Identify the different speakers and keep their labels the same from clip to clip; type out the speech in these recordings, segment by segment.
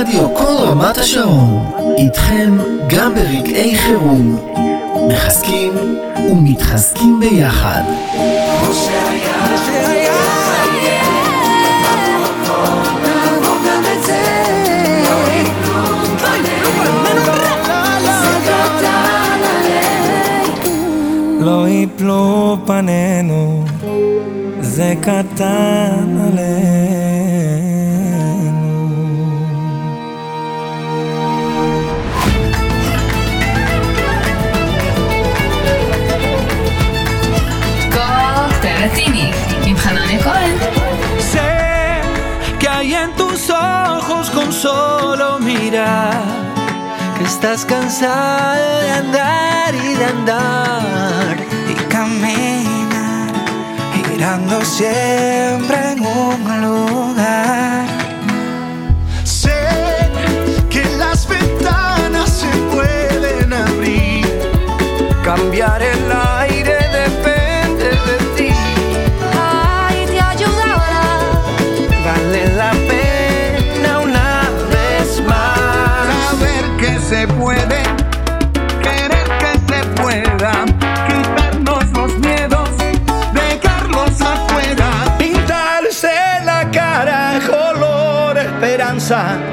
Speaker 1: רדיו כל רמת השרון, איתכם גם ברגעי חירום. מחזקים ומתחזקים ביחד.
Speaker 2: לא יפלו פנינו, זה קטן עלינו.
Speaker 3: Solo mirar que estás cansado de andar y de andar y caminar girando siempre en un lugar. Sé que las ventanas se pueden abrir, cambiar el pensar.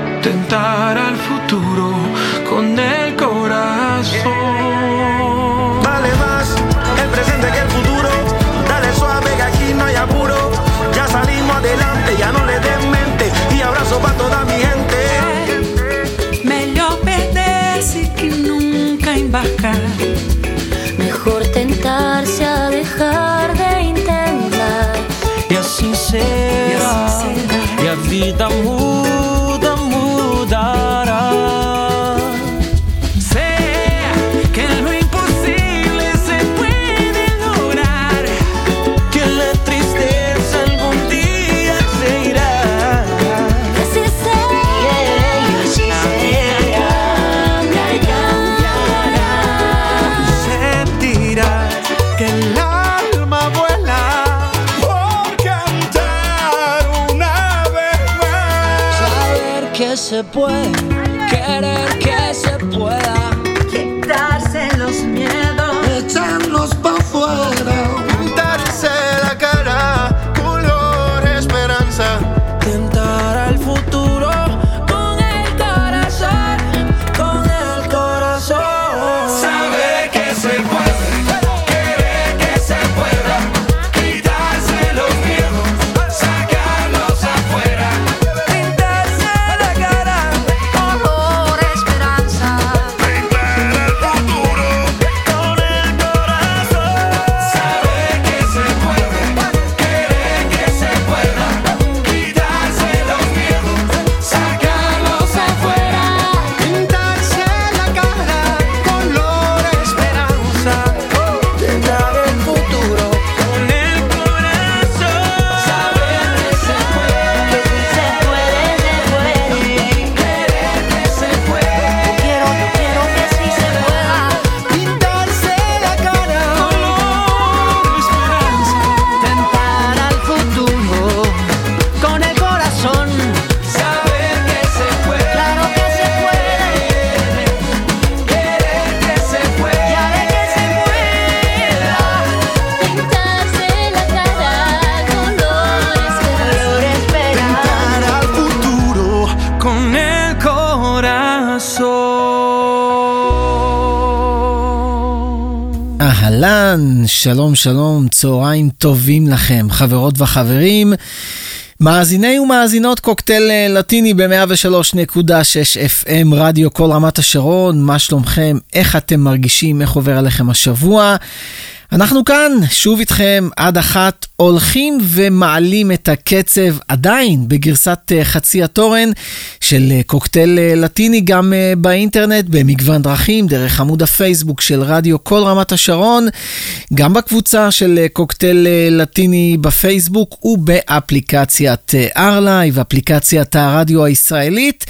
Speaker 1: אהלן, שלום שלום, צהריים טובים לכם, חברות וחברים. מאזיני ומאזינות קוקטייל אה, לטיני ב-103.6 FM, רדיו כל רמת השרון, מה שלומכם? איך אתם מרגישים? איך עובר עליכם השבוע? אנחנו כאן, שוב איתכם עד אחת, הולכים ומעלים את הקצב עדיין בגרסת אה, חצי התורן של אה, קוקטייל אה, לטיני גם באינטרנט, במגוון דרכים, דרך עמוד הפייסבוק של רדיו כל רמת השרון, גם בקבוצה של קוקטייל לטיני בפייסבוק ובאפליקציית ארלייב, אפליקציית הרדיו הישראלית.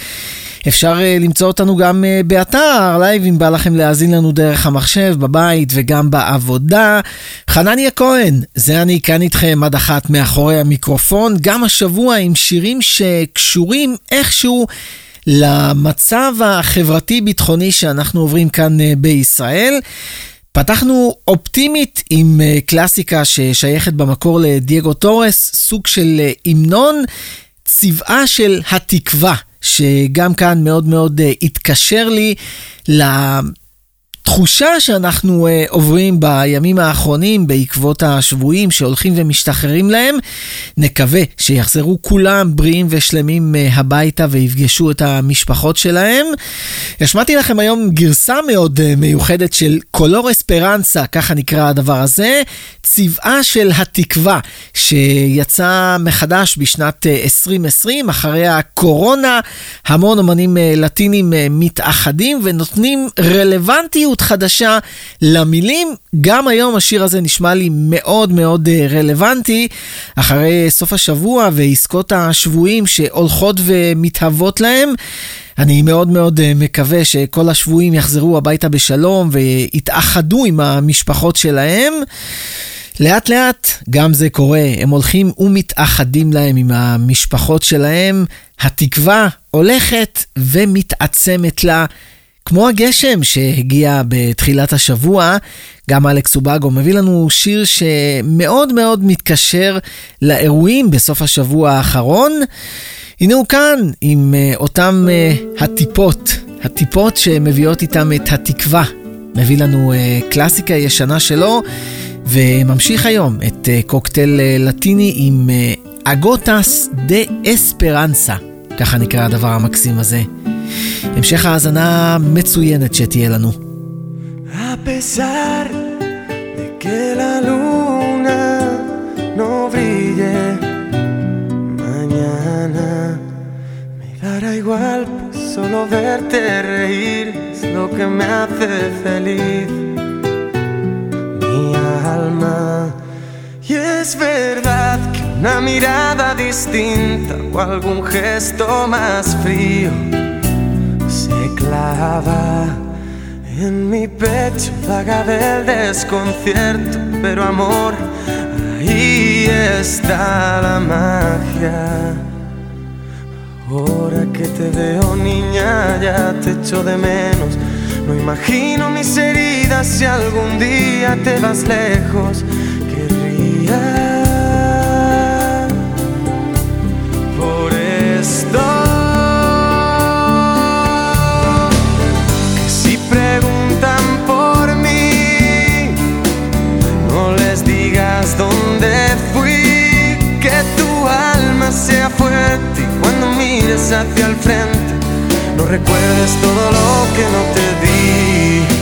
Speaker 1: אפשר uh, למצוא אותנו גם uh, באתר לייב, אם בא לכם להאזין לנו דרך המחשב, בבית וגם בעבודה. חנניה כהן, זה אני כאן איתכם עד אחת מאחורי המיקרופון, גם השבוע עם שירים שקשורים איכשהו למצב החברתי-ביטחוני שאנחנו עוברים כאן אה, בישראל. פתחנו אופטימית עם אה, קלאסיקה ששייכת במקור לדייגו טורס, סוג של אה, המנון, צבעה של התקווה, שגם כאן מאוד מאוד אה, התקשר לי לתחושה שאנחנו uh, עוברים בימים האחרונים בעקבות השבויים שהולכים ומשתחררים להם. נקווה שיחזרו כולם בריאים ושלמים uh, הביתה ויפגשו את המשפחות שלהם. השמעתי לכם היום גרסה מאוד uh, מיוחדת של קולור אספרנסה, ככה נקרא הדבר הזה, צבעה של התקווה, שיצא מחדש בשנת uh, 2020, אחרי הקורונה, המון אומנים uh, לטינים מתאחדים ונותנים רלוונטיות חדשה למילים. גם היום השיר הזה נשמע לי מאוד מאוד uh, רלוונטי, אחרי סוף השבוע ועסקות השבויים שהולכות ומתהוות להם. אני מאוד מאוד אה, מקווה שכל השבויים יחזרו הביתה בשלום ויתאחדו עם המשפחות שלהם. לאט לאט גם זה קורה, הם הולכים ומתאחדים להם עם המשפחות שלהם, התקווה הולכת ומתעצמת לה. כמו הגשם שהגיע בתחילת השבוע, גם אלכס אובגו מביא לנו שיר שמאוד מאוד מתקשר לאירועים בסוף השבוע האחרון. הנה הוא כאן עם uh, אותם uh, הטיפות, הטיפות שמביאות איתם את התקווה. מביא לנו uh, קלאסיקה ישנה שלו, וממשיך היום את uh, קוקטייל uh, לטיני עם אגוטס דה אספרנסה, ככה נקרא הדבר המקסים הזה. המשך האזנה מצוינת שתהיה לנו.
Speaker 2: A pesar de que la luna no brille mañana, me dará igual, solo verte reír es lo que me hace feliz. Mi alma. Y es verdad que una mirada distinta o algún gesto más frío se clava en mi pecho, vaga del desconcierto, pero amor, ahí está la magia. Ahora que te veo niña, ya te echo de menos. No imagino mis heridas si algún día te vas lejos. Querría y cuando mires hacia el frente, no recuerdes todo lo que no te di.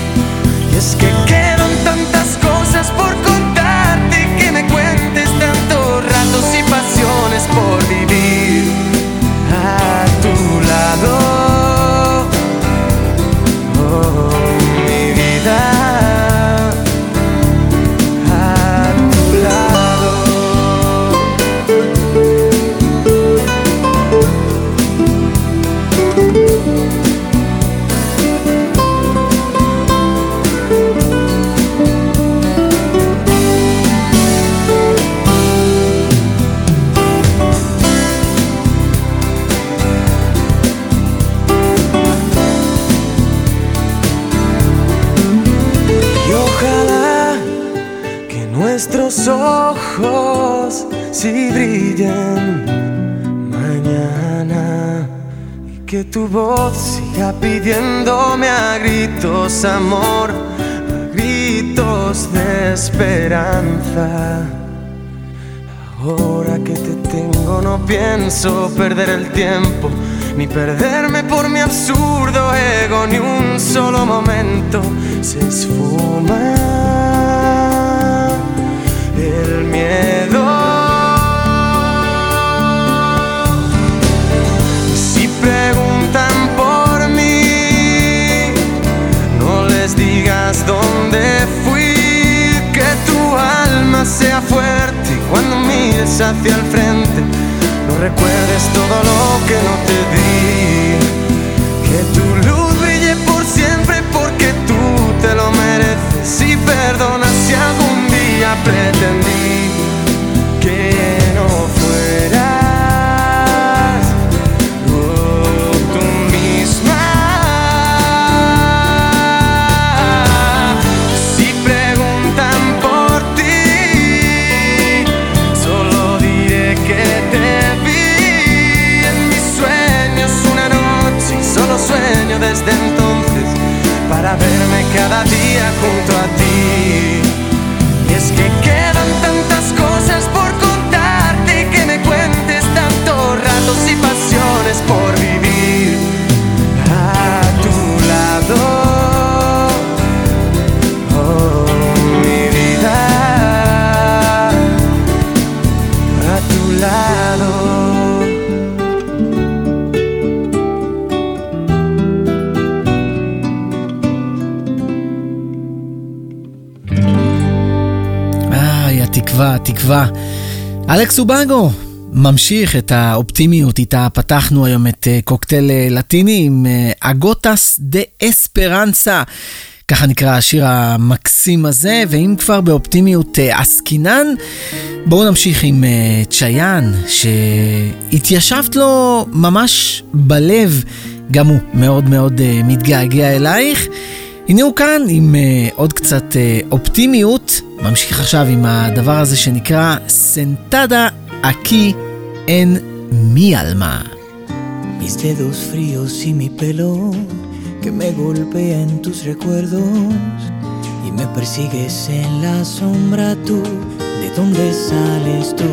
Speaker 2: Pidiéndome a gritos amor, a gritos de esperanza. Ahora que te tengo no pienso perder el tiempo, ni perderme por mi absurdo ego, ni un solo momento se esfuma
Speaker 1: אלכס אובגו ממשיך את האופטימיות, איתה פתחנו היום את אה, קוקטייל אה, לטיני עם אה, אגוטס דה אספרנסה. ככה נקרא השיר המקסים הזה, ואם כבר באופטימיות עסקינן, בואו נמשיך עם צ'יאן, שהתיישבת לו ממש בלב, גם הוא מאוד מאוד מתגעגע אלייך. הנה הוא כאן עם uh, עוד קצת uh, אופטימיות, ממשיך עכשיו עם הדבר הזה שנקרא סנטדה אקי אין מי עלמה.
Speaker 4: Mis dedos fríos y mi pelo que me golpea en tus recuerdos y me persigues en la sombra tú. ¿De dónde sales tú?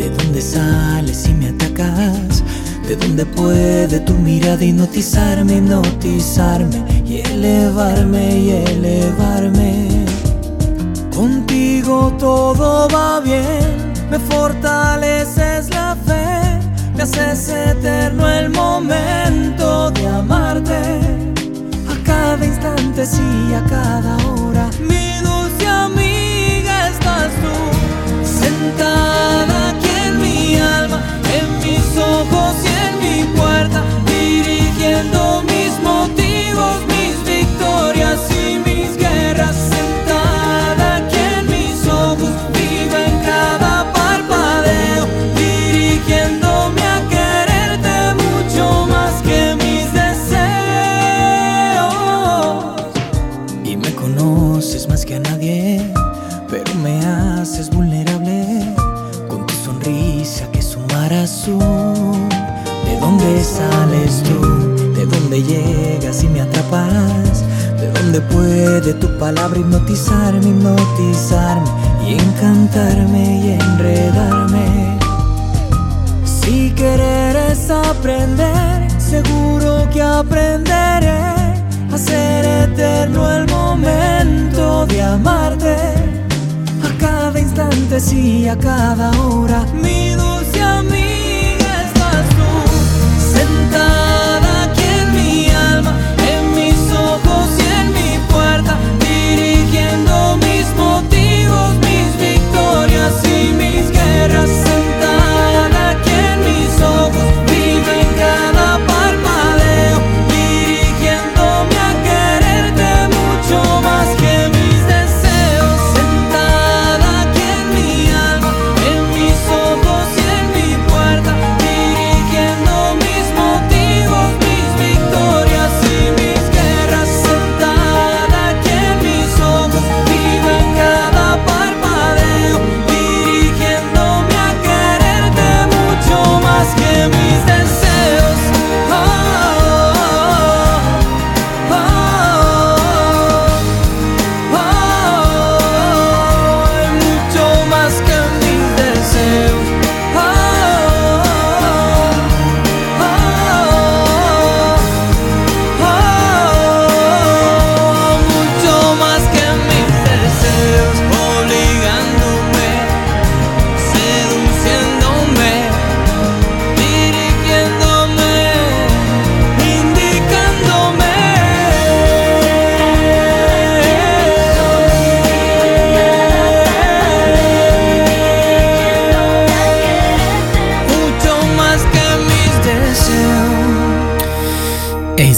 Speaker 4: ¿De dónde sales y me atacas? ¿De dónde puede tu mirada hipnotizarme, hipnotizarme Y elevarme y elevarme? Contigo todo va bien, me fortaleces la fe, me haces eterno el momento de amarte. A cada instante, sí, a cada hora, mi dulce amiga estás tú, sentada aquí en mi alma, en mis ojos y en mi puerta, dirigiendo mis motivos, ¿De dónde sales tú? ¿De dónde llegas y me atrapas? ¿De dónde puede tu palabra hipnotizarme, hipnotizarme y encantarme y enredarme? Si querer es aprender, seguro que aprenderé a ser eterno el momento de amarte. A cada instante, sí, a cada hora, mi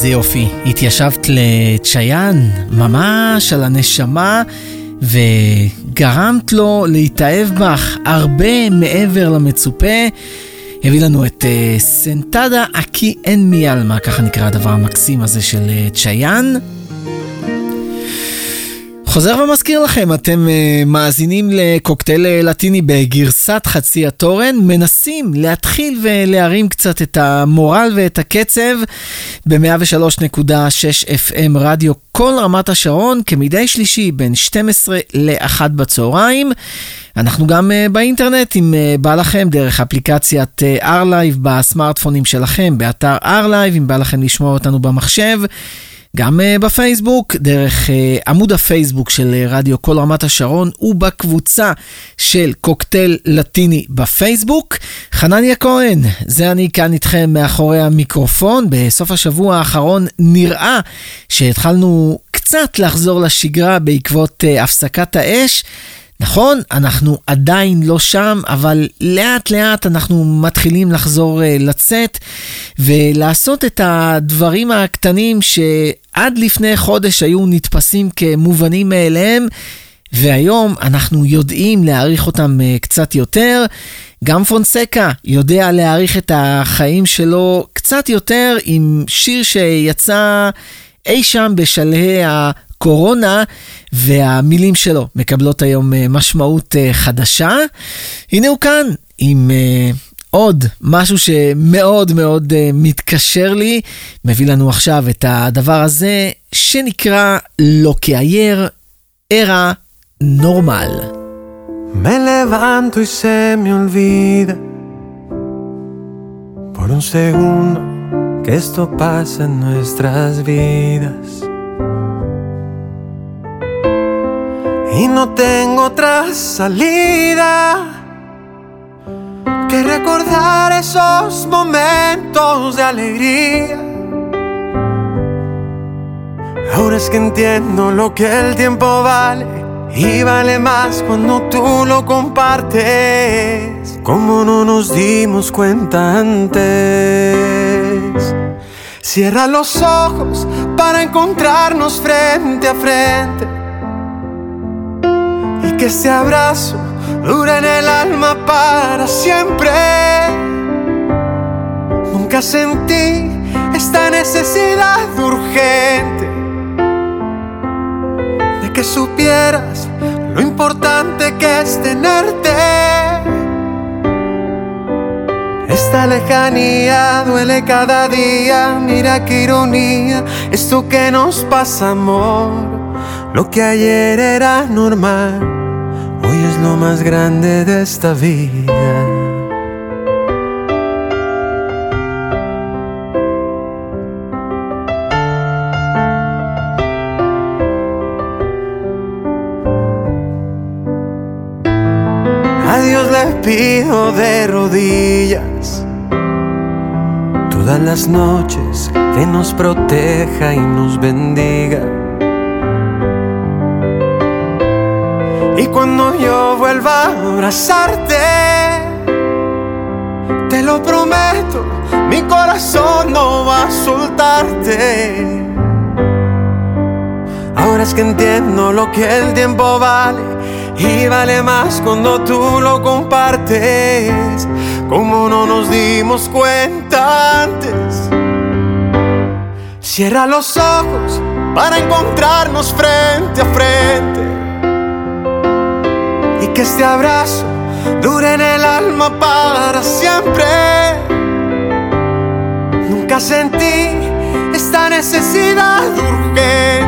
Speaker 1: יופי, התיישבת לצ'יאן, ממש על הנשמה, וגרמת לו להתאהב בך הרבה מעבר למצופה. הביא לנו את uh, סנטדה אקי אין מי עלמה, ככה נקרא הדבר המקסים הזה של uh, צ'יאן. חוזר ומזכיר לכם, אתם uh, מאזינים לקוקטייל אה, לטיני בגרסת חצי התורן, מנסים להתחיל ולהרים קצת את המורל ואת הקצב ב-103.6 FM רדיו כל רמת השרון, כמדי שלישי בין 12 ל-1 בצהריים. אנחנו גם uh, באינטרנט, אם uh, בא לכם, דרך אפליקציית uh, R-Live בסמארטפונים שלכם, באתר R-Live, אם בא לכם לשמוע אותנו במחשב. גם uh, בפייסבוק, דרך uh, עמוד הפייסבוק של uh, רדיו כל רמת השרון ובקבוצה של קוקטייל לטיני בפייסבוק. חנניה כהן, זה אני כאן איתכם מאחורי המיקרופון. בסוף השבוע האחרון נראה שהתחלנו קצת לחזור לשגרה בעקבות הפסקת האש. נכון, אנחנו עדיין לא שם, אבל לאט לאט אנחנו מתחילים לחזור אה, לצאת ולעשות את הדברים הקטנים שעד לפני חודש היו נתפסים כמובנים מאליהם, והיום אנחנו יודעים להעריך אותם אה, קצת יותר. גם פונסקה יודע להעריך את החיים שלו קצת יותר עם שיר שיצא אי שם בשלהי הקורונה, והמילים שלו מקבלות היום אה, משמעות אה, חדשה. הנה הוא כאן עם אה, עוד משהו שמאוד מאוד מתקשר לי, מביא לנו עכשיו את הדבר הזה שנקרא לא כאייר, ארה נורמל.
Speaker 2: Me levanto y se me olvida por un segundo que esto pasa en nuestras vidas. Y no tengo otra salida que recordar esos momentos de alegría. Ahora es que entiendo lo que el tiempo vale y vale más cuando tú lo compartes. Como no nos dimos cuenta antes. Cierra los ojos para encontrarnos frente a frente. Que este abrazo dure en el alma para siempre. Nunca sentí esta necesidad urgente de que supieras lo importante que es tenerte. Esta lejanía duele cada día, mira qué ironía, esto que nos pasa amor, lo que ayer era normal, hoy es lo más grande de esta vida. A Dios le pido de rodillas todas las noches que nos proteja y nos bendiga. Y cuando yo vuelva a abrazarte, te lo prometo, mi corazón no va a soltarte. Ahora es que entiendo lo que el tiempo vale y vale más cuando tú lo compartes. Como no nos dimos cuenta antes. Cierra los ojos para encontrarnos frente a frente. Que este abrazo dure en el alma para siempre. Nunca sentí esta necesidad urgente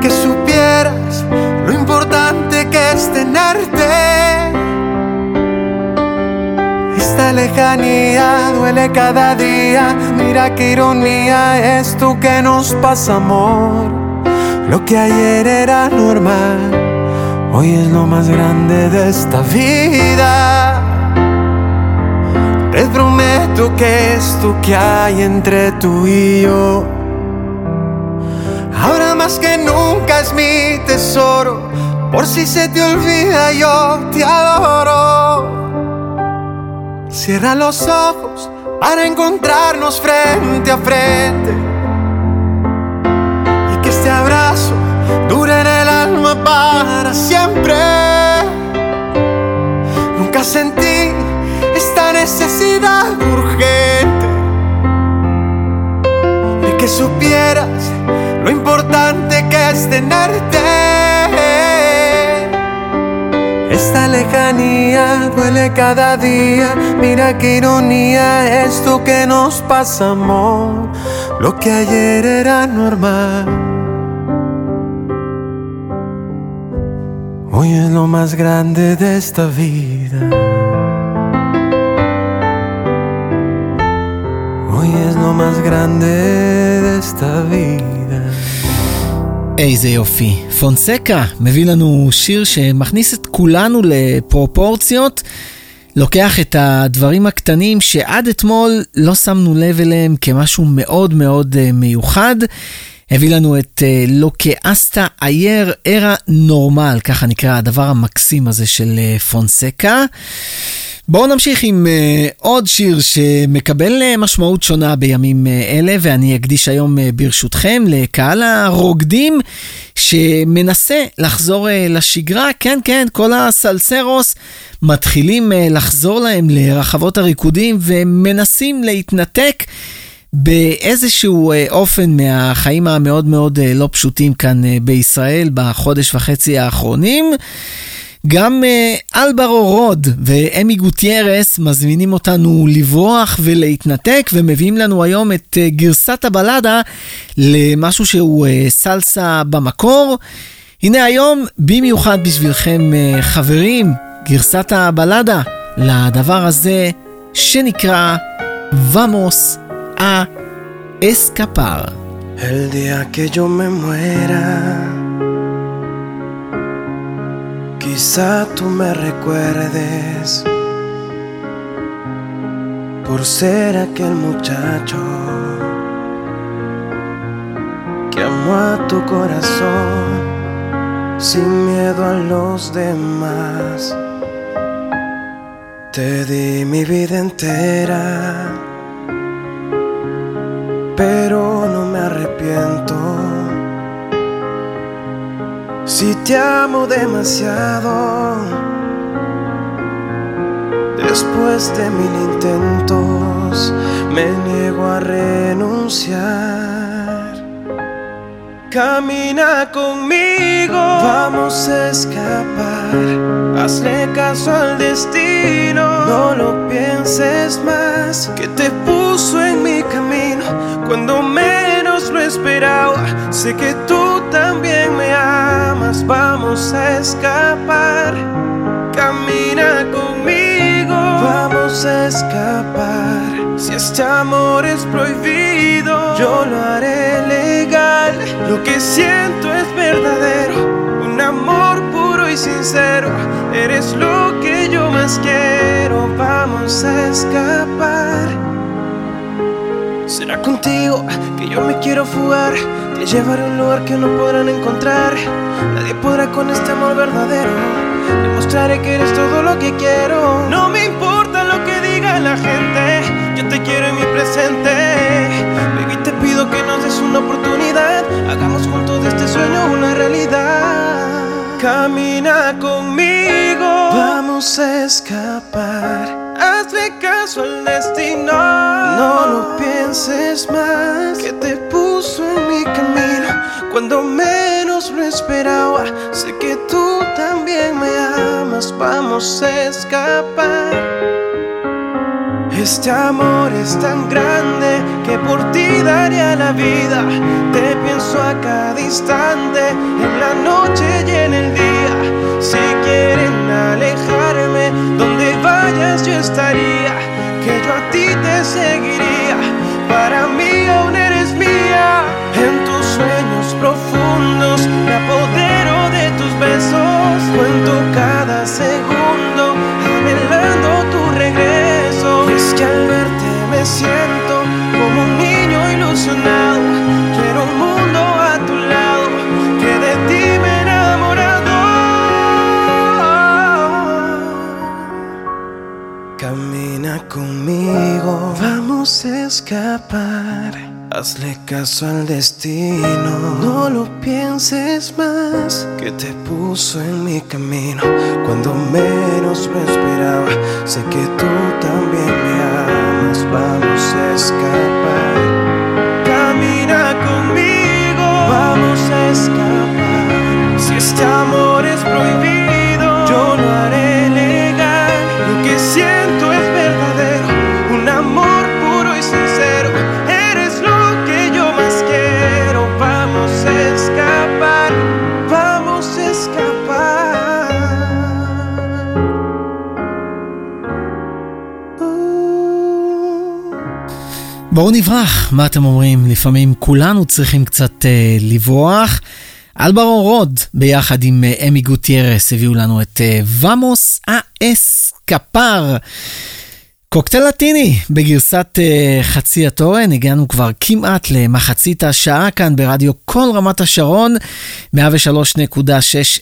Speaker 2: que supieras lo importante que es tenerte. Esta lejanía duele cada día, mira qué ironía es tú que nos pasa amor. Lo que ayer era normal, hoy es lo más grande de esta vida. Te prometo que esto que hay entre tú y yo Ahora más que nunca es mi tesoro. Por si se te olvida, yo te adoro. Cierra los ojos para encontrarnos frente a frente. Y que este abrazo dure en el alma para siempre. Nunca sentí esta necesidad urgente de que supieras lo importante que es tenerte. Esta lejanía duele cada día, mira qué ironía esto que nos pasa amor, lo que ayer era normal. Hoy es lo más grande de esta vida. Hoy es lo más grande de esta vida.
Speaker 1: איזה יופי. פונסקה מביא לנו שיר שמכניס את כולנו לפרופורציות, לוקח את הדברים הקטנים שעד אתמול לא שמנו לב אליהם כמשהו מאוד מאוד אה, מיוחד, הביא לנו את אה, לוקה אסטה אייר ארה נורמל, ככה נקרא הדבר המקסים הזה של אה, פונסקה. בואו נמשיך עם uh, עוד שיר שמקבל משמעות שונה בימים אלה, ואני אקדיש היום ברשותכם לקהל הרוקדים שמנסה לחזור לשגרה. כן, כן, כל הסלסרוס מתחילים לחזור להם לרחבות הריקודים ומנסים להתנתק. באיזשהו uh, אופן מהחיים המאוד מאוד uh, לא פשוטים כאן uh, בישראל בחודש וחצי האחרונים. גם אלברו רוד ואמי גוטיירס מזמינים אותנו לברוח ולהתנתק ומביאים לנו היום את גרסת הבלדה למשהו שהוא סלסה במקור. הנה היום, במיוחד בשבילכם חברים, גרסת הבלדה לדבר הזה שנקרא Vamos a escapar.
Speaker 5: El día que yo me muera, quizá tú me recuerdes por ser aquel muchacho que amó a tu corazón sin miedo a los demás. Te di mi vida entera pero no me arrepiento. Si te amo demasiado, después de mil intentos, me niego a renunciar. Camina conmigo, vamos a escapar. Hazle caso al destino, no lo pienses más, que te puso en mi camino cuando menos lo esperaba. Sé que tú también me amas, vamos a escapar. Camina conmigo, vamos a escapar. Si este amor es prohibido, yo lo haré legal. Lo que siento es verdadero, un amor sincero. Eres lo que yo más quiero, vamos a escapar. Será contigo que yo me quiero fugar. Te llevaré a un lugar que no podrán encontrar. Nadie podrá con este amor verdadero. Demostraré que eres todo lo que quiero. No me importa lo que diga la gente. Yo te quiero en mi presente. Baby, te pido que nos des una oportunidad. Hagamos juntos de este sueño una realidad. Camina conmigo. Vamos a escapar. Hazle caso al destino. No lo pienses más. Que te puso en mi camino cuando menos lo esperaba. Sé que tú también me amas. Vamos a escapar. Este amor es tan grande que por ti daría la vida. Te pienso a cada instante, en la noche y en el día. Si quieren alejarme, donde vayas yo estaría. Que yo a ti te seguiría. Para mí aún eres mía. En tus sueños profundos me apodero de tus besos. Cuento cada segundo. Y al verte me siento como un niño ilusionado. Quiero un mundo a tu lado, que de ti me he enamorado. Camina conmigo, vamos a escapar. Hazle caso al destino, no lo pienses más. Que te puso en mi camino cuando menos lo esperaba. Sé que tú también me amas, vamos a escapar. Camina conmigo, vamos a escapar. Si este
Speaker 1: בואו נברח, מה אתם אומרים? לפעמים כולנו צריכים קצת אה, לברוח. אלברו רוד, ביחד עם אה, אמי גוטיירס, הביאו לנו את אה, Vamos a escapar. קוקטייל לטיני בגרסת uh, חצי התורן, הגענו כבר כמעט למחצית השעה כאן ברדיו כל רמת השרון, 103.6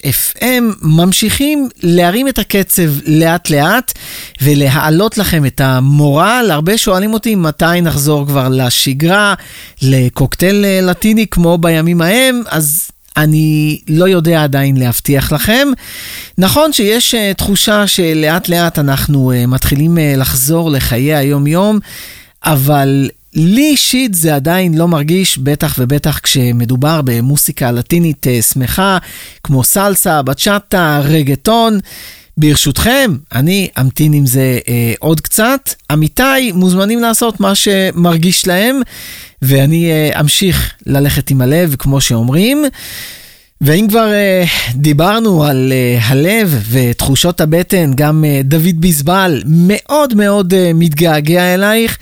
Speaker 1: FM, ממשיכים להרים את הקצב לאט לאט ולהעלות לכם את המורל. הרבה שואלים אותי מתי נחזור כבר לשגרה, לקוקטייל uh, לטיני כמו בימים ההם, אז אני לא יודע עדיין להבטיח לכם. נכון שיש uh, תחושה שלאט לאט אנחנו uh, מתחילים uh, לחזור לחיי היום-יום, אבל לי אישית זה עדיין לא מרגיש, בטח ובטח כשמדובר במוסיקה לטינית uh, שמחה, כמו סלסה, בצ'אטה, רגטון. ברשותכם, אני אמתין עם זה אה, עוד קצת. עמיתי מוזמנים לעשות מה שמרגיש להם, ואני אה, אמשיך ללכת עם הלב, כמו שאומרים. ואם כבר אה, דיברנו על אה, הלב ותחושות הבטן, גם אה, דוד ביזבל מאוד מאוד אה, מתגעגע אלייך.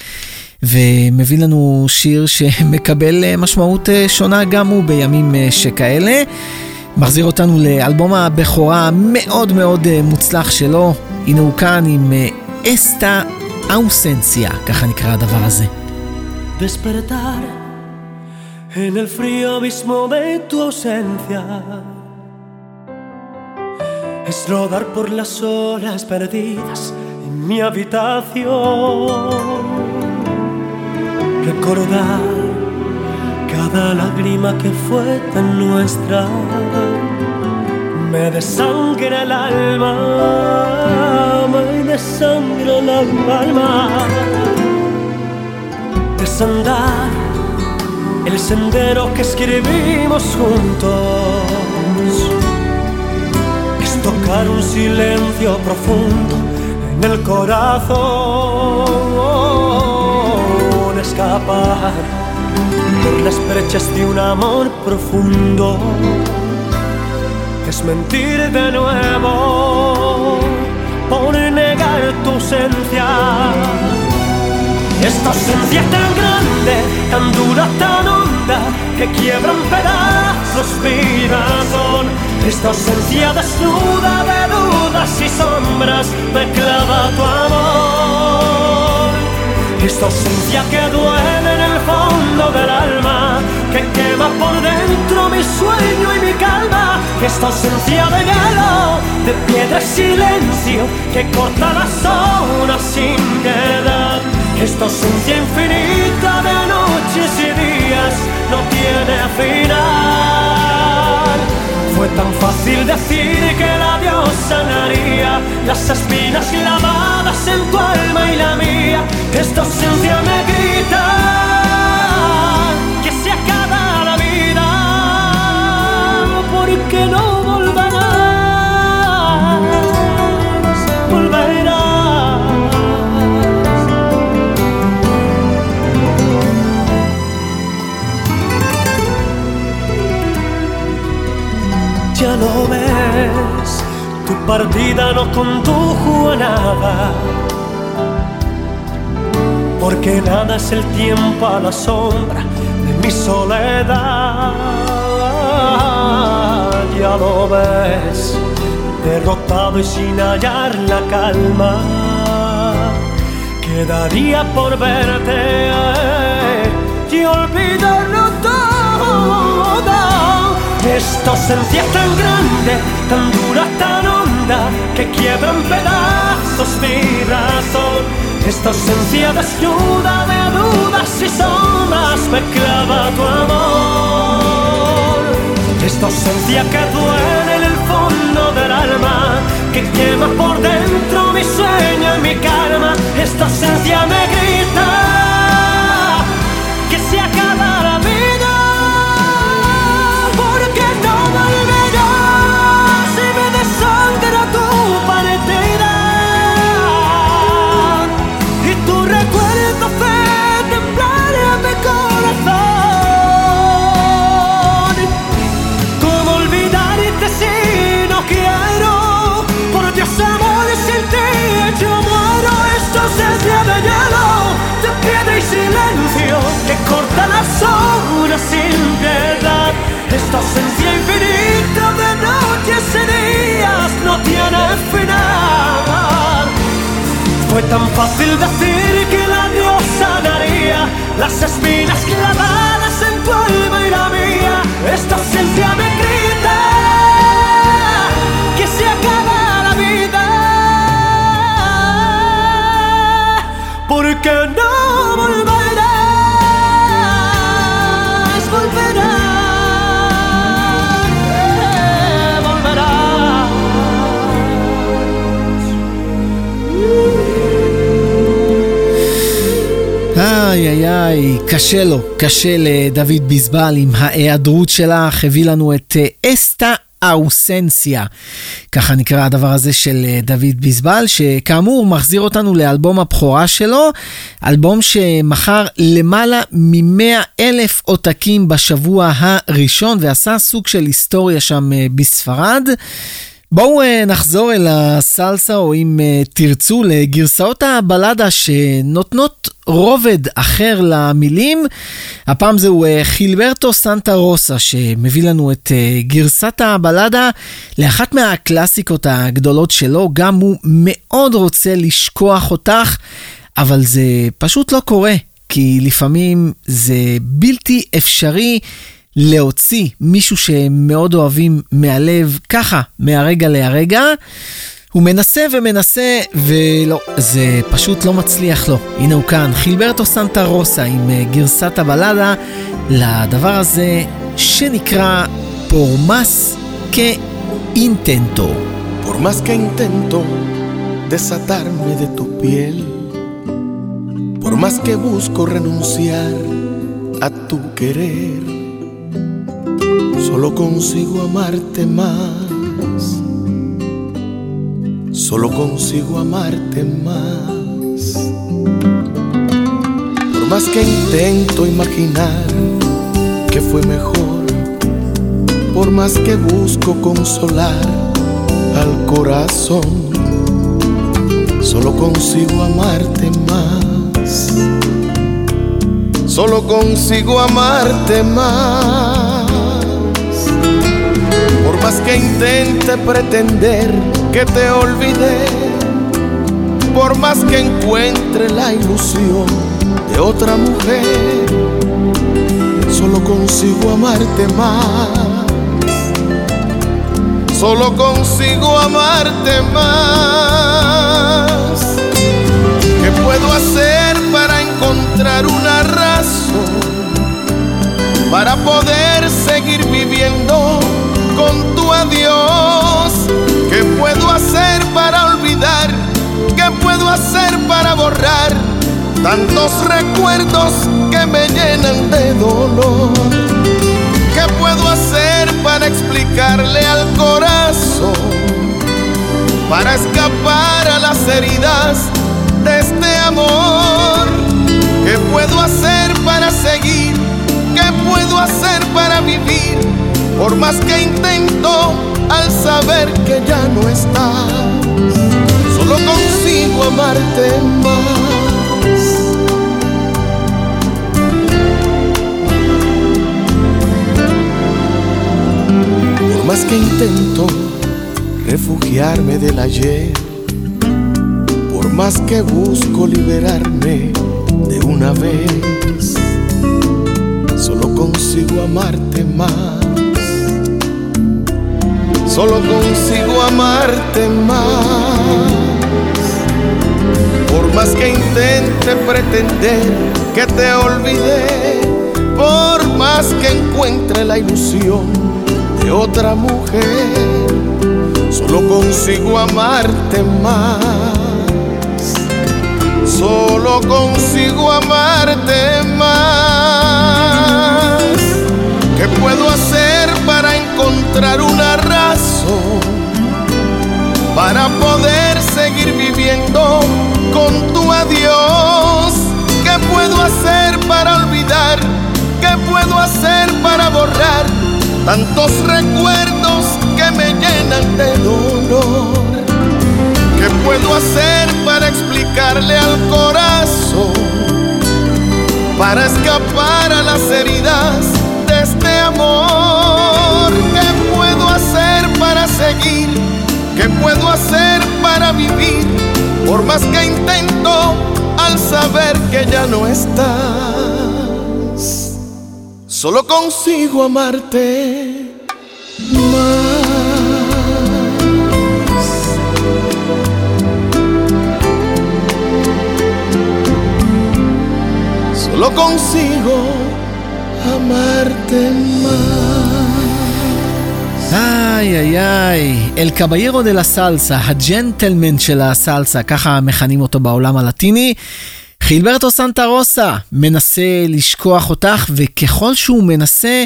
Speaker 1: ומביא לנו שיר שמקבל אה, משמעות אה, שונה גם הוא בימים אה, שכאלה. מחזיר אותנו לאלבום הבכורה המאוד מאוד אה, מוצלח שלו. הנה הוא כאן עם אה, אסטה אאוסנציה, ככה נקרא הדבר הזה.
Speaker 6: Despertar en el frío abismo de tu ausencia. Es rodar por las olas perdidas en mi habitación. Recordar cada lágrima que fue tan nuestra. Me desangra el alma, me desangra el alma desandar el sendero que escribimos juntos. Es tocar un silencio profundo en el corazón. Escapar por las brechas de un amor profundo. Es mentir de nuevo por negar tu ausencia. Esta ausencia tan grande, tan dura, tan honda, que quiebra en pedazos mi razón. Esta ausencia desnuda de dudas y sombras me clava tu amor. Esta ausencia que duele en el fondo del alma, que quema por dentro mi sueño y mi calma. Esta ausencia de hielo, de piedra y silencio, que corta las horas sin piedad. Esta ausencia infinita de noches y días no tiene final. Fue tan fácil decir que la Dios sanaría las espinas clavadas en tu alma y la mía. Esta ausencia me grita partida no condujo a nada, porque nada es el tiempo a la sombra de mi soledad. Ya lo ves, derrotado y sin hallar la calma, quedaría por verte y olvidarlo todo. Esta ausencia tan grande, tan dura, tan que quiebra en pedazos mi razón. Esta ausencia desnuda de dudas y sombras me clava tu amor. Esta ausencia que duele en el fondo del alma, que quema por dentro mi sueño y mi calma. Esta ausencia me grita tan fácil decir que la diosa daría las espinas clavadas en tu alma y la mía. Esta ciencia me grita que se acaba la vida. Porque no.
Speaker 1: איי קשה לו, קשה לדוד ביזבל עם ההיעדרות שלך, הביא לנו את אה, אסטה האוסנסיה. ככה נקרא הדבר הזה של אה, דוד ביזבל, שכאמור מחזיר אותנו לאלבום הבכורה שלו, אלבום שמכר למעלה מ-100 אלף עותקים בשבוע הראשון, ועשה סוג של היסטוריה שם אה, בספרד. בואו uh, נחזור אל הסלסה, או אם uh, תרצו, לגרסאות הבלדה שנותנות רובד אחר למילים. הפעם זהו uh, חילברטו סנטה רוסה, שמביא לנו את גרסת הבלדה לאחת מהקלאסיקות הגדולות שלו. גם הוא מאוד רוצה לשכוח אותך, אבל זה פשוט לא קורה, כי לפעמים זה בלתי אפשרי. להוציא מישהו שמאוד אוהבים מהלב, ככה, מהרגע להרגע. הוא מנסה ומנסה, ולא, זה פשוט לא מצליח לו. הנה הוא כאן, חילברטו סנטה רוסה עם אה, גרסת הבלדה לדבר הזה שנקרא פורמס כאינטנטו.
Speaker 7: Que intento desatarme de tu piel, por más tu querer, solo consigo amarte más, solo consigo amarte más. Por más que intento imaginar que fue mejor, por más que busco consolar al corazón, solo consigo amarte más, solo consigo amarte más. Más que intente pretender que te olvidé, por más que encuentre la ilusión de otra mujer, solo consigo amarte más. Solo consigo amarte más. ¿Qué puedo hacer para encontrar una razón para poder seguir viviendo tu adiós? ¿Qué puedo hacer para olvidar? ¿Qué puedo hacer para borrar tantos recuerdos que me llenan de dolor? ¿Qué puedo hacer para explicarle al corazón? Para escapar a las heridas de este amor. ¿Qué puedo hacer para seguir? ¿Qué puedo hacer para vivir? Por más que intento al saber que ya no estás, solo consigo amarte más. Por más que intento refugiarme del ayer, por más que busco liberarme de una vez, solo consigo amarte más, solo consigo amarte más. Por más que intente pretender que te olvidé, por más que encuentre la ilusión de otra mujer, solo consigo amarte más, solo consigo amarte más. ¿Qué puedo hacer para encontrar una para poder seguir viviendo con tu adiós? ¿Qué puedo hacer para olvidar? ¿Qué puedo hacer para borrar? tantos recuerdos que me llenan de dolor. ¿Qué puedo hacer para explicarle al corazón? Para escapar a las heridas de este amor. ¿Qué puedo hacer para seguir? ¿Qué puedo hacer para vivir? Por más que intento al saber que ya no estás solo consigo amarte más. Solo consigo amarte más.
Speaker 1: איי איי איי, אל קביירו דה לה סלסה, הג'נטלמן של הסלסה, ככה מכנים אותו בעולם הלטיני. חילברטו סנטה רוסה מנסה לשכוח אותך, וככל שהוא מנסה,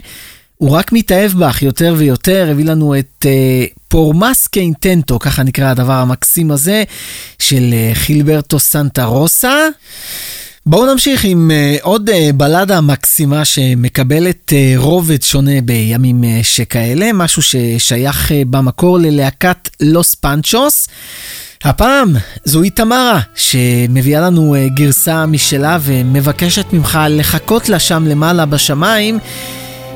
Speaker 1: הוא רק מתאהב בך יותר ויותר, הביא לנו את uh, פורמאס קיינטנטו, ככה נקרא הדבר המקסים הזה, של uh, חילברטו סנטה רוסה. בואו נמשיך עם uh, עוד uh, בלדה מקסימה שמקבלת uh, רובד שונה בימים שכאלה, משהו ששייך במקור ללהקת לוס פנצ'וס. הפעם זוהי תמרה, שמביאה לנו גרסה משלה ומבקשת ממך לחכות לה שם למעלה בשמיים.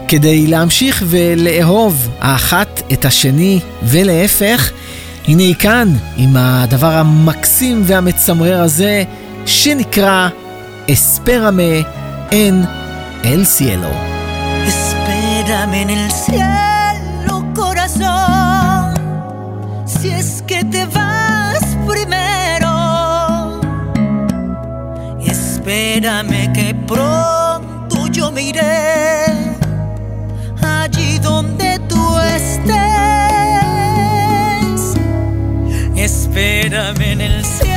Speaker 1: כדי להמשיך ולאהוב האחת את השני ולהפך, הנה היא כאן עם הדבר המקסים והמצמרר הזה שנקרא Espérame en el cielo.
Speaker 8: Espérame en el cielo, corazón. Si es que te vas primero, espérame que pronto yo me iré allí donde tú estés. Espérame en el cielo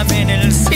Speaker 8: en el cielo,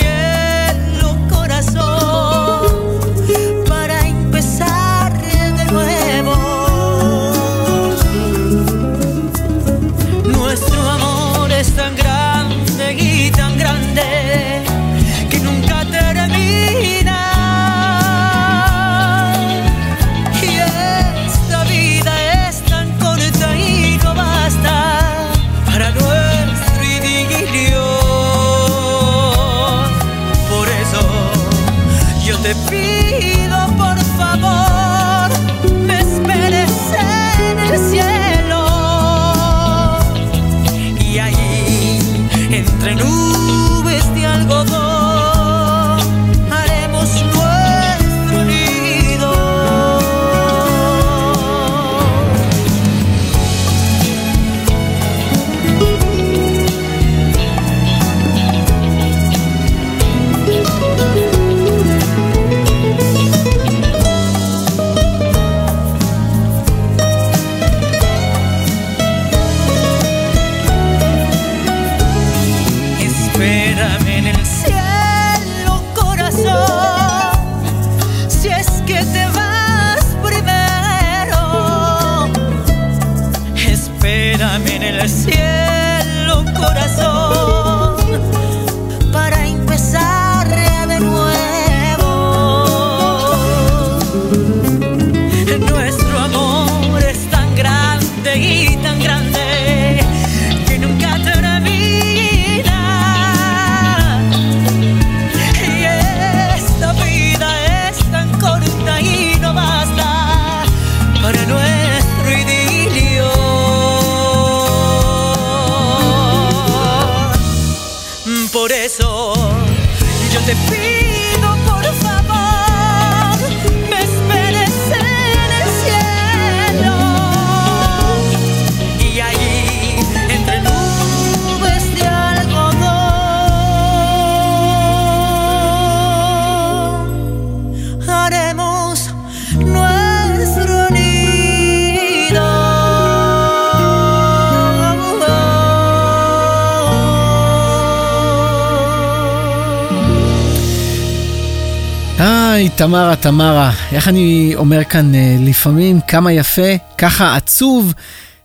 Speaker 1: תמרה, תמרה, איך אני אומר כאן אה, לפעמים, כמה יפה, ככה עצוב.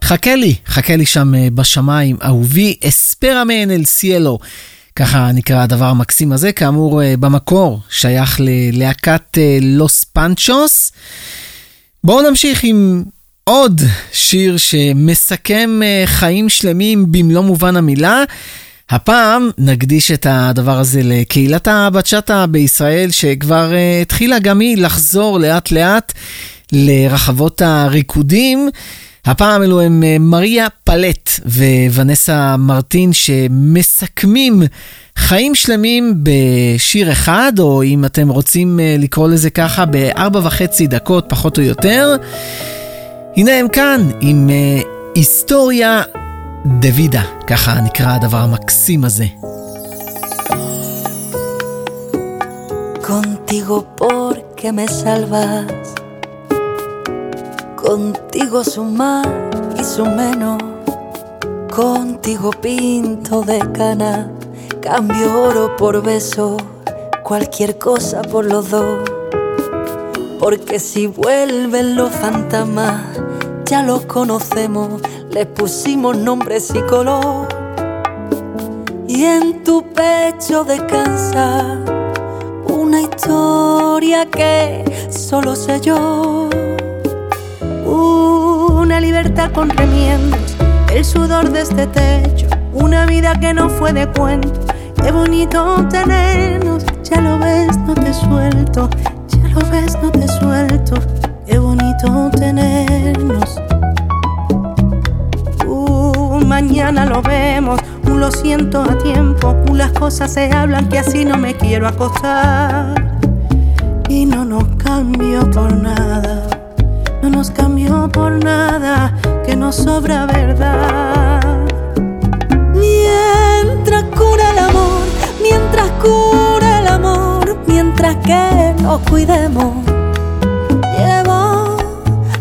Speaker 1: חכה לי, חכה לי שם אה, בשמיים, אהובי, אספרמן אל סיאלו. ככה נקרא הדבר המקסים הזה, כאמור אה, במקור שייך ללהקת לוס פנצ'וס. בואו נמשיך עם עוד שיר שמסכם חיים שלמים במלוא מובן המילה. הפעם נקדיש את הדבר הזה לקהילת הבצ'אטה בישראל, שכבר uh, התחילה גם היא לחזור לאט לאט לרחבות הריקודים. הפעם אלו הם uh, מריה פלט וונסה מרטין שמסכמים חיים שלמים בשיר אחד, או אם אתם רוצים uh, לקרוא לזה ככה, בארבע וחצי דקות פחות או יותר. הנה הם כאן עם היסטוריה דוידה, ככה נקרא הדבר המקסים הזה.
Speaker 8: Contigo porque me salvas,
Speaker 9: Contigo son más y son menos. Contigo pinto de cana. Cambio oro por beso. Cualquier cosa por los dos. Porque si vuelven los fantasmas, ya los conocemos. Les pusimos nombres y color. Y en tu pecho descansa una historia que solo sé yo.
Speaker 10: Una libertad con remiendos, el sudor de este techo, una vida que no fue de cuento. Qué bonito tenernos, ya lo ves, no te suelto, ya lo ves, no te suelto. Qué bonito tenernos. Mañana lo vemos, un lo siento a tiempo, un las cosas se hablan que así no me quiero acostar. Y no nos cambio por nada, no nos cambio por nada, que nos sobra verdad.
Speaker 9: Mientras cura el amor, mientras cura el amor, mientras que nos cuidemos. Llevo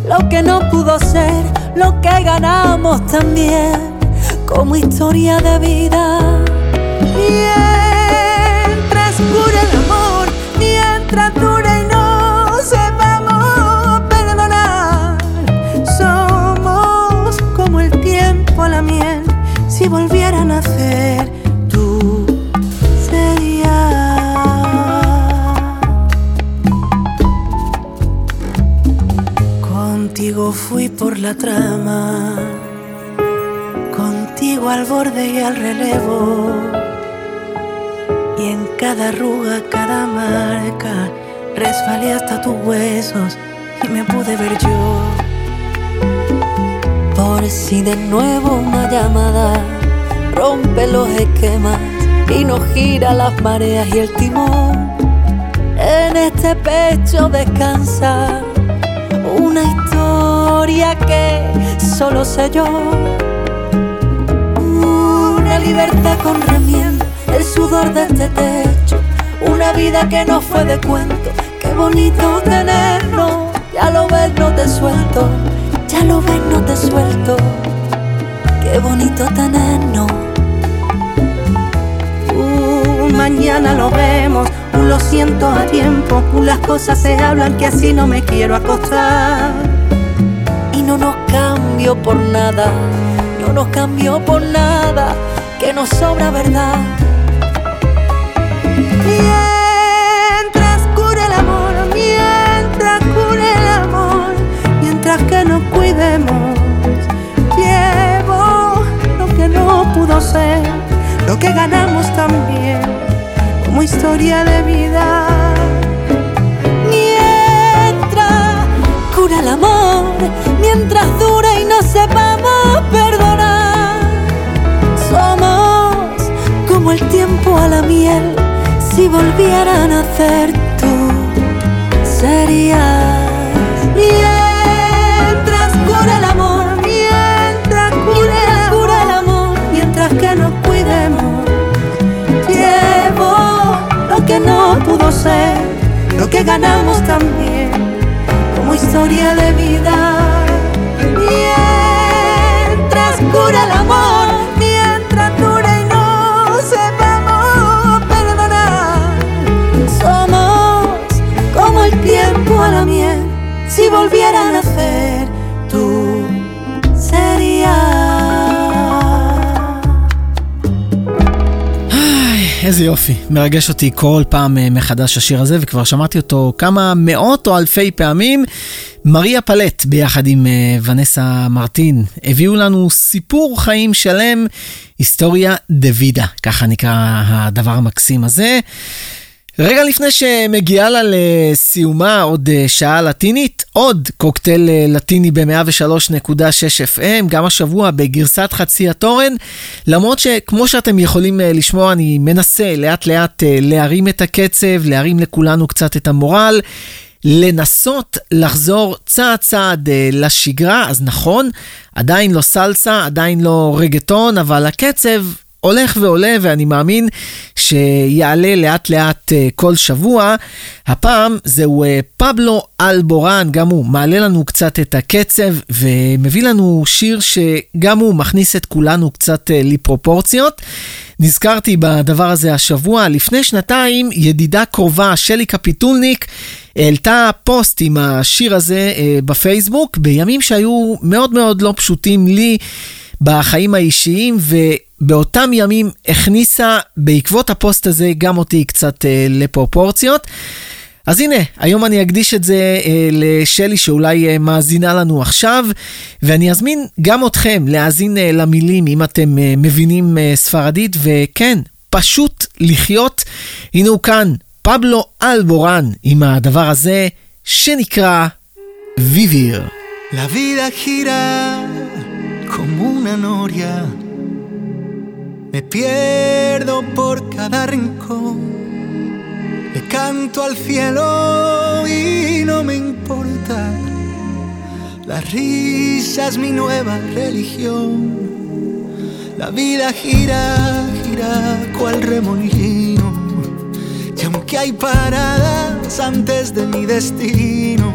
Speaker 9: lo que no pudo ser, lo que ganamos también, como historia de vida.
Speaker 10: Mientras cura el amor, mientras dura y no sepamos perdonar, somos como el tiempo a la miel. Si volviera a nacer, tú serías. Contigo fui por la trama, al borde y al relevo. Y en cada arruga, cada marca, resbalé hasta tus huesos y me pude ver yo.
Speaker 9: Por si de nuevo una llamada rompe los esquemas y nos gira las mareas y el timón. En este pecho descansa una historia que solo sé yo.
Speaker 10: Libertad con remiendo,
Speaker 9: el sudor de este techo, una vida que no fue de cuento. Qué bonito tenerlo, ya lo ves, no te suelto, ya lo ves, no te suelto. Qué bonito tenernos.
Speaker 10: Uh, mañana lo vemos, un lo siento a tiempo, un las cosas se hablan que así no me quiero acostar.
Speaker 9: Y no nos cambio por nada, no nos cambio por nada, que nos sobra verdad.
Speaker 10: Mientras cure el amor, mientras cure el amor, mientras que nos cuidemos, llevo lo que no pudo ser, lo que ganamos también, como historia de vida.
Speaker 9: Mientras cura el amor, mientras dura y no sepamos como el tiempo a la miel. Si volviera a nacer tú, serías.
Speaker 10: Mientras cura el amor, mientras cura
Speaker 9: Cura el amor,
Speaker 10: mientras que nos cuidemos, llevo lo que no pudo ser, lo que ganamos también, como historia de vida. Mientras cura el amor, volviera a nacer, tú
Speaker 1: איזה יופי. מרגש אותי כל פעם אה, מחדש השיר הזה, וכבר שמעתי אותו כמה מאות או אלפי פעמים. מריה פלט ביחד עם אה, ונסה מרטין הביאו לנו סיפור חיים שלם, היסטוריה דה וידה, ככה נקרא הדבר המקסים הזה. רגע לפני שמגיעה לה לסיומה עוד אה, שעה לטינית, עוד קוקטייל אה, לטיני ב-103.6 FM, גם השבוע בגרסת חצי התורן, למרות שכמו שאתם יכולים אה, לשמוע, אני מנסה לאט לאט להרים את הקצב, להרים לכולנו קצת את המורל. לנסות לחזור צעד צעד אה, לשגרה, אז נכון, עדיין לא סלסה, עדיין לא רגטון, אבל הקצב הולך ועולה, ואני מאמין שיעלה לאט לאט אה, כל שבוע. הפעם זהו אה, פבלו אלבורן, גם הוא מעלה לנו קצת את הקצב, ומביא לנו שיר שגם הוא מכניס את כולנו קצת אה, לפרופורציות. נזכרתי בדבר הזה השבוע, לפני שנתיים ידידה קרובה, שלי קפיטולניק, העלתה פוסט עם השיר הזה בפייסבוק, בימים שהיו מאוד מאוד לא פשוטים לי בחיים האישיים, ובאותם ימים הכניסה בעקבות הפוסט הזה גם אותי קצת אה, לפרופורציות. אז הנה, היום אני אקדיש את זה אה, לשלי שאולי אה, מאזינה לנו עכשיו, ואני אזמין גם אתכם להאזין אה, למילים אם אתם אה, מבינים אה, ספרדית, וכן, פשוט לחיות. הנה הוא כאן, פבלו אלבורן, עם הדבר הזה שנקרא ויביר.
Speaker 11: La vida gira como una noria. Me pierdo por cada rincón. Le canto al cielo y no me importa. La risa es mi nueva religión. La vida gira, gira cual remolino. Y aunque hay paradas antes de mi destino,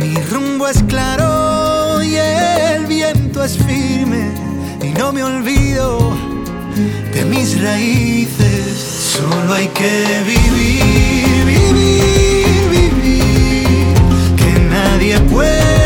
Speaker 11: mi rumbo es claro y el viento es firme y no me olvido de mis raíces. Solo hay que vivir, vivir, vivir. Que nadie puede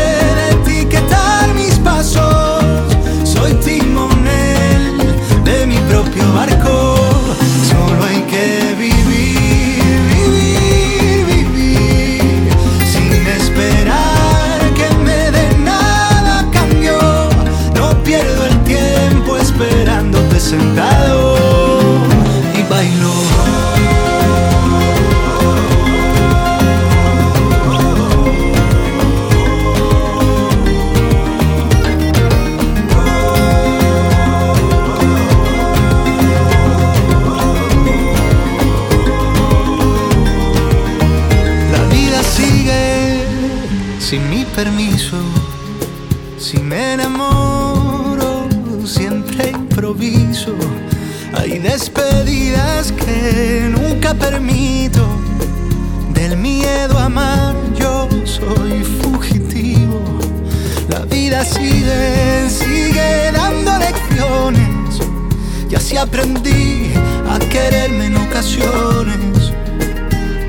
Speaker 11: aprendí a quererme en ocasiones.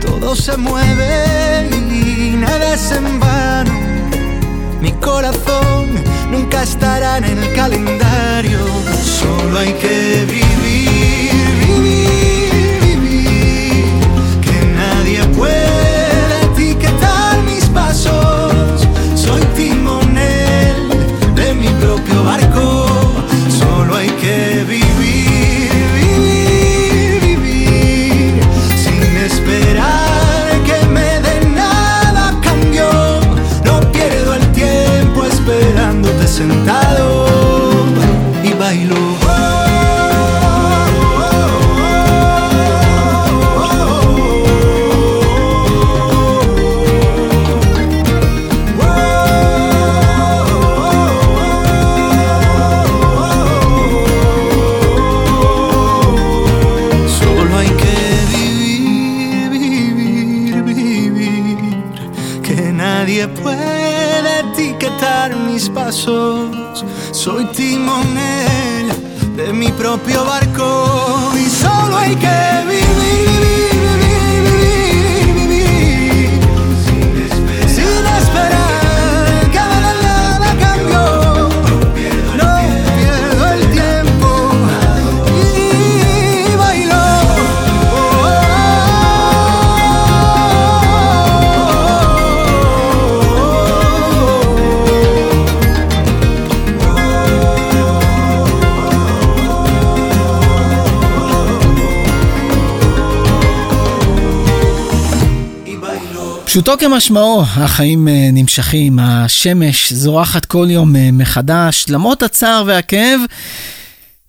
Speaker 11: Todo se mueve y nada es en vano. Mi corazón nunca estará en el calendario. Solo hay que vivir,
Speaker 1: פשוטו כמשמעו, החיים אה, נמשכים, השמש זורחת כל יום אה, מחדש, למרות הצער והכאב.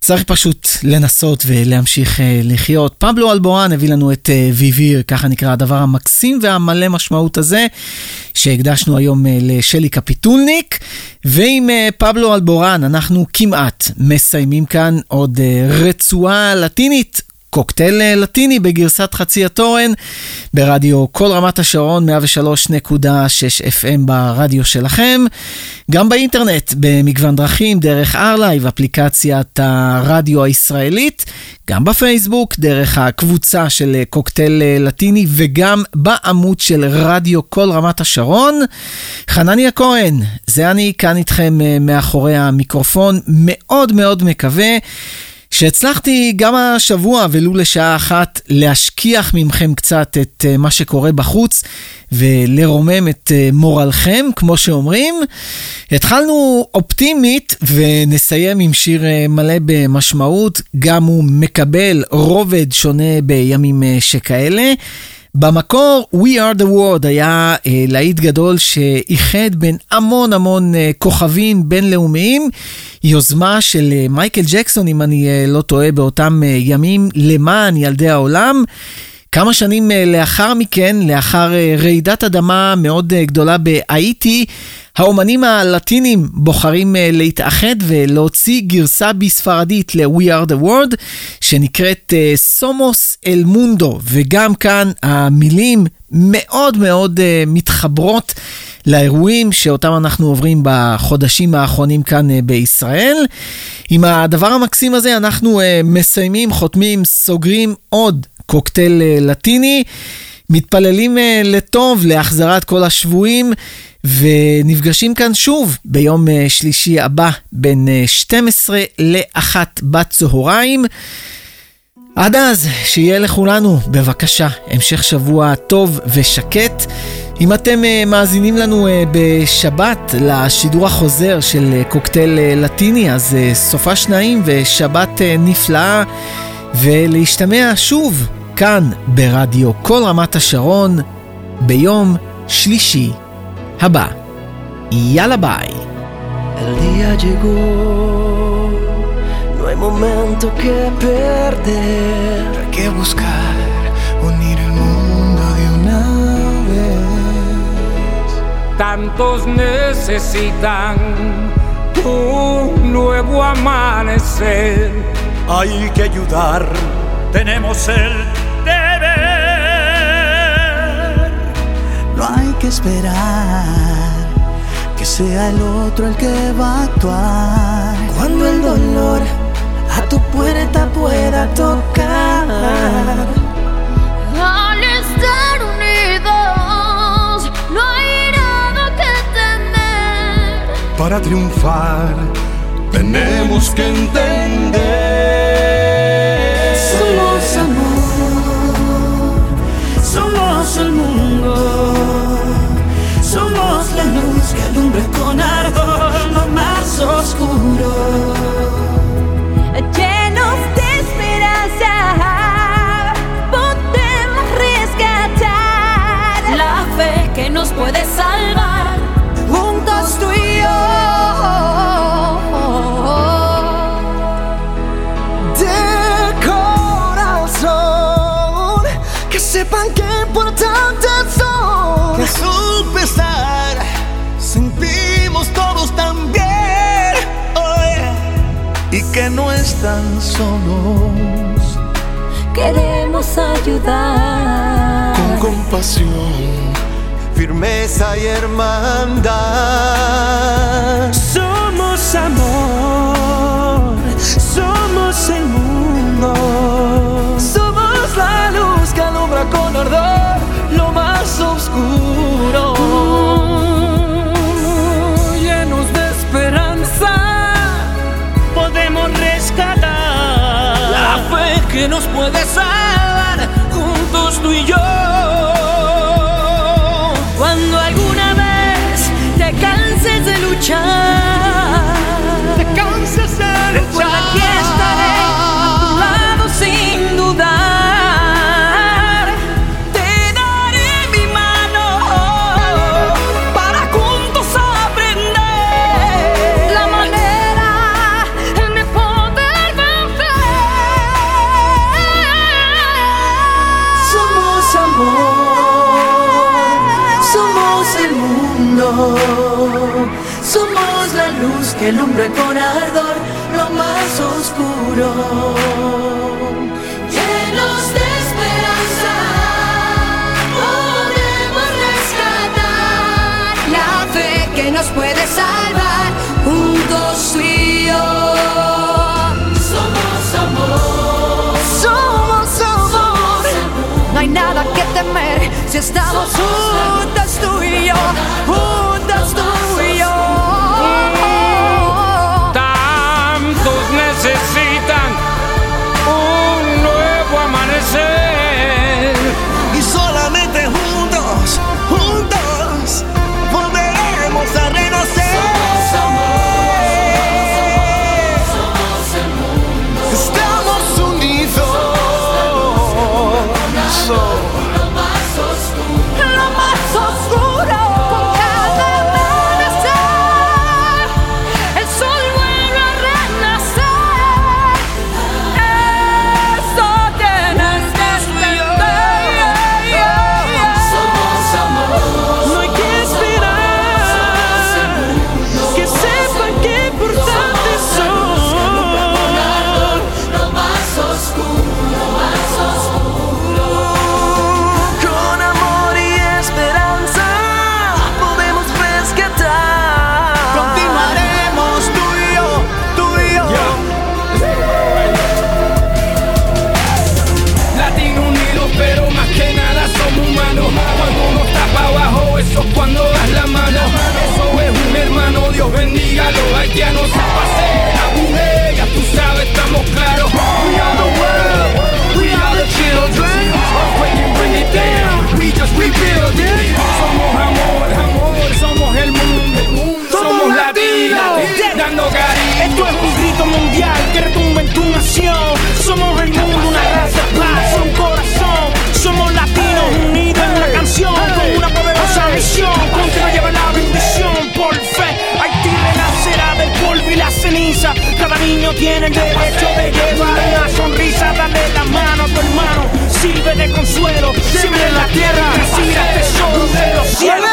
Speaker 1: צריך פשוט לנסות ולהמשיך אה, לחיות. פבלו אלבורן הביא לנו את ויביר, ככה נקרא הדבר המקסים והמלא משמעות הזה, שהקדשנו היום לשלי קפיטולניק. ועם פבלו אלבורן אנחנו כמעט מסיימים כאן עוד רצועה לטינית. קוקטייל אה, לטיני בגרסת חצי התורן ברדיו כל רמת השרון 103.6 FM ברדיו שלכם. גם באינטרנט במגוון דרכים דרך ארלייב, אפליקציית הרדיו הישראלית, גם בפייסבוק דרך הקבוצה של אה, קוקטייל אה, לטיני וגם בעמוד של רדיו כל רמת השרון. חנניה כהן, זה אני כאן איתכם מאחורי המיקרופון, מאוד מאוד מקווה. שהצלחתי גם השבוע, ולו לשעה אחת, להשכיח ממכם קצת את אה, מה שקורה בחוץ ולרומם את אה, מורלכם, כמו שאומרים. התחלנו אופטימית ונסיים עם שיר אה, מלא במשמעות, גם הוא מקבל רובד שונה בימים שכאלה. במקור We are the world היה אה, להיט גדול שאיחד בין המון המון אה, כוכבים בינלאומיים, יוזמה של אה, מייקל ג'קסון, אם אני אה, לא טועה, באותם אה, ימים למען ילדי העולם. כמה שנים אה, לאחר מכן, לאחר אה, רעידת אדמה מאוד אה, גדולה בהאיטי, האומנים הלטינים בוחרים להתאחד ולהוציא גרסה בספרדית ל-We are the world, שנקראת סומוס אל מונדו, וגם כאן המילים מאוד מאוד מתחברות לאירועים שאותם אנחנו עוברים בחודשים האחרונים כאן בישראל. עם הדבר המקסים הזה אנחנו מסיימים, חותמים, סוגרים עוד קוקטייל אה, לטיני, מתפללים אה, לטוב להחזרת כל השבויים. ונפגשים כאן שוב ביום אה, שלישי הבא בין אה, 12 ל-1 בצהריים. עד אז, שיהיה לכולנו, בבקשה, המשך שבוע טוב ושקט. אם אתם מאזינים לנו בשבת לשידור החוזר של קוקטייל לטיני, אז סופה שניים ושבת נפלאה, ולהשתמע שוב כאן ברדיו כל רמת השרון ביום שלישי הבא. יאללה ביי.
Speaker 12: El día llegó, no hay momento que perder.
Speaker 11: Hay que buscar unir el mundo de una vez.
Speaker 13: Tantos necesitan un nuevo amanecer.
Speaker 6: Hay que ayudar, tenemos el deber.
Speaker 11: No hay que esperar que sea el otro el que va a actuar.
Speaker 12: Cuando el dolor a tu puerta pueda tocar.
Speaker 14: Al estar unidos, no hay nada que temer.
Speaker 7: Para triunfar tenemos que entender.
Speaker 12: Con ardor lo más oscuro.
Speaker 14: Llenos de esperanza, podemos rescatar
Speaker 8: La fe que nos puede salvar.
Speaker 11: Están solos.
Speaker 9: Queremos ayudar.
Speaker 7: Con compasión, firmeza y hermandad.
Speaker 5: Somos amor, somos el mundo.
Speaker 12: Somos la luz que alumbra con ardor lo más oscuro.
Speaker 5: Nos puede salvar,
Speaker 2: temer si
Speaker 15: Somos amor,
Speaker 4: amor,
Speaker 16: somos el mundo. Somos latinos, dando cariño.
Speaker 4: Esto es un grito mundial que retumba en tu nación. Somos el mundo, una raza paz, un corazón. Somos latinos unidos en la canción con una poderosa misión. Contigo lleva la bendición por fe. Haití renacerá del polvo y la ceniza. Cada niño tiene el derecho de llevar una sonrisa. Dale la mano sirve de consuelo. Siempre en la tierra, recibe tesoro de los cielos.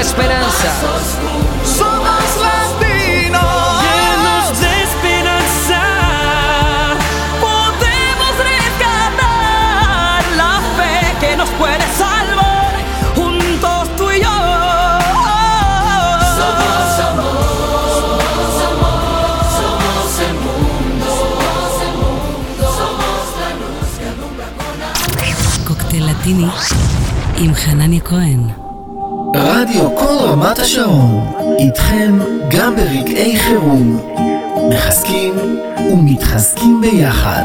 Speaker 17: una nueva esperanza.
Speaker 18: Somos latinos.
Speaker 4: Llenos de esperanza,
Speaker 17: Podemos rescatar la fe que nos puede salvar. Juntos tú y yo.
Speaker 15: Somos amor. Somos amor. Somos el mundo. Somos el mundo. Somos la luz que alumbra con
Speaker 19: קוקטייל לטיני עם חנניה כהן.
Speaker 1: רדיו כל רמת השרון, איתכם גם ברגעי חירום. מחזקים ומתחזקים ביחד.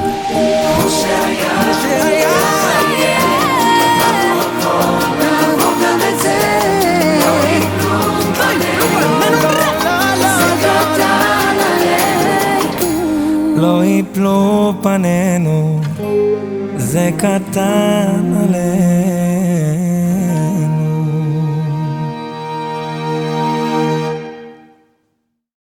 Speaker 20: לא יפלו פנינו, זה קטן עלינו.